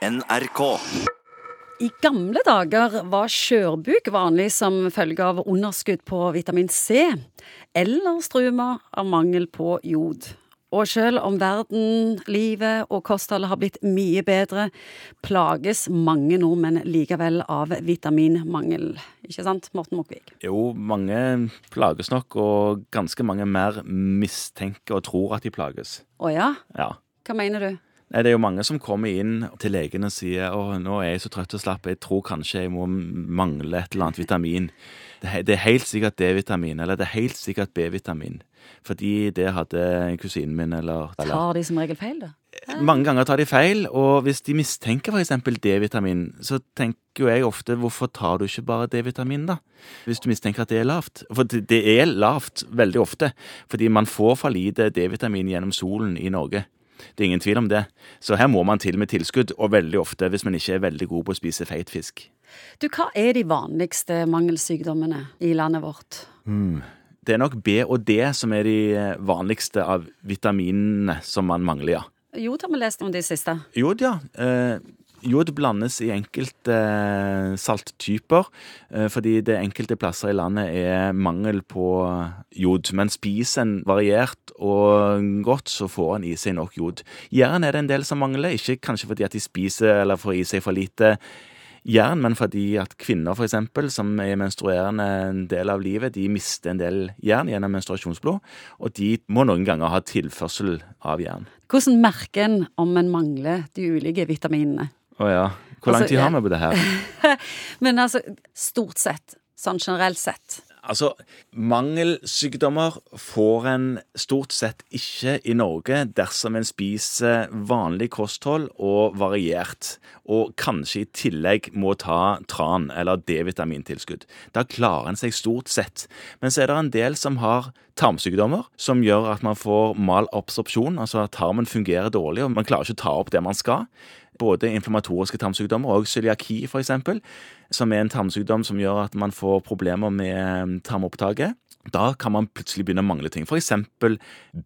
NRK. I gamle dager var skjørbuk vanlig som følge av underskudd på vitamin C, eller struma av mangel på jod. Og selv om verden, livet og kostholdet har blitt mye bedre, plages mange nordmenn likevel av vitaminmangel. Ikke sant, Morten Mokvik? Jo, mange plages nok, og ganske mange mer mistenker og tror at de plages. Å ja? Ja. Hva mener du? Nei, Det er jo mange som kommer inn til legen og sier å, nå er jeg så trøtt og slapp, jeg tror kanskje jeg må mangle et eller annet vitamin. Det, er- helt sikkert D-vitamin, eller det er helt sikkert B-vitamin. Fordi det hadde kusinen min, eller, eller Tar de som regel feil, da? Mange ganger tar de feil, og hvis de mistenker f.eks. D-vitamin, så tenker jo jeg ofte hvorfor tar du ikke bare D-vitamin, da? Hvis du mistenker at det er lavt. For det det er lavt veldig ofte, fordi man får for lite D-vitamin gjennom solen i Norge. Det er ingen tvil om det. Så her må man til med tilskudd, og veldig ofte hvis man ikke er veldig god på å spise feit fisk. Du, hva er de vanligste mangelsykdommene i landet vårt? Det er nok B og D som er de eh, vanligste av vitaminene som man mangler, ja. Jod har vi lest om de siste. Jod, ja. Eh, jod blandes i enkelte eh, salttyper, eh, fordi det enkelte plasser i landet er mangel på jod. Men spiser en variert og godt, så får en i seg nok jod. Jern er det en del som mangler, ikke kanskje fordi at de spiser eller får i seg for lite jern, men fordi at kvinner for eksempel, som er menstruerende en del av livet, de mister en del jern gjennom menstruasjonsblod, og de må noen ganger ha tilførsel av jern. Hvordan merker en om en mangler de ulike vitaminene? Å ja. Hvor lang Altså, tid har vi på det her? Men altså, stort sett, sånn generelt sett. Altså, mangelsykdommer får en stort sett ikke i Norge dersom en spiser vanlig kosthold og variert, og kanskje i tillegg må ta tran eller D-vitamintilskudd. Da klarer en seg stort sett. Men så er det en del som har tarmsykdommer, som gjør at man får malabsorpsjon, altså at tarmen fungerer dårlig, og man klarer ikke å ta opp det man skal både inflammatoriske tarmsykdommer og cøliaki f.eks., som er en tarmsykdom som gjør at man får problemer med eh, tarmopptaket. Da kan man plutselig begynne å mangle ting, f.eks.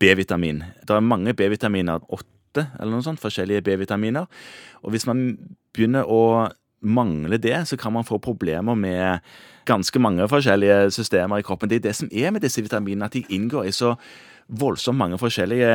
B-vitamin. Det er mange B-vitaminer, åtte eller noe sånt, forskjellige B-vitaminer. Og hvis man begynner å mangle det, så kan man få problemer med ganske mange forskjellige systemer i kroppen. Det er det som er med disse vitaminene, at de inngår i så voldsomt mange forskjellige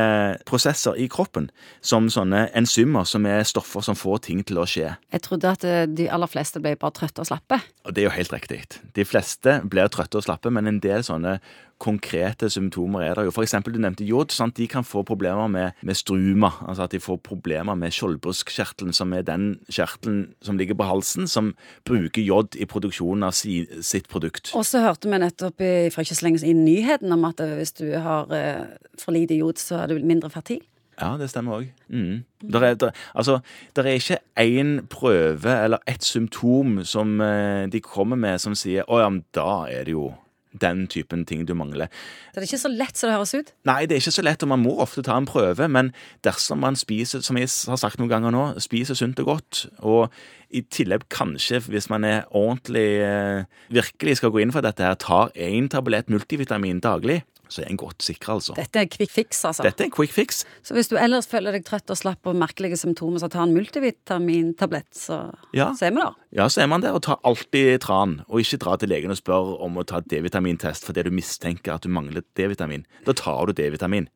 prosesser i kroppen, som sånne enzymer, som er stoffer som får ting til å skje. Jeg trodde at eh, de aller fleste ble bare trøtte og slappe. Og det er jo helt riktig. De fleste blir trøtte og slappe, men en del sånne konkrete symptomer er det jo. For eksempel, du nevnte jod. Sant? De kan få problemer med, med struma. Altså at de får problemer med skjoldbruskkjertelen, som er den kjertelen som ligger på halsen, som bruker jod i produksjonen av si, sitt produkt. Og så hørte vi nettopp i, for ikke så lenge siden i nyheten om at eh, hvis du har eh, for lite jod, så er du mindre fertil. Ja, det stemmer òg. Mm. Altså, der er ikke én prøve eller ett symptom som eh, de kommer med som sier 'Å ja, men da er det jo den typen ting du mangler'. Så det er ikke så lett som det høres ut. Nei, det er ikke så lett, og man må ofte ta en prøve, men dersom man spiser, som jeg har sagt noen ganger nå, spiser sunt og godt, og i tillegg kanskje, hvis man er ordentlig eh, virkelig skal gå inn for dette her, tar én tablett multivitamin daglig, så er en godt sikra, altså. Dette er quick fix, altså. Dette er en quick fix. Så hvis du ellers føler deg trøtt og slapp og merkelige symptomer, så ta en multivitamintablett, så, Ja. så er vi der. Ja, så er man der og tar alltid tran, og ikke dra til legen og spør om å ta D-vitamintest fordi du mistenker at du mangler D-vitamin. Da tar du D-vitamin.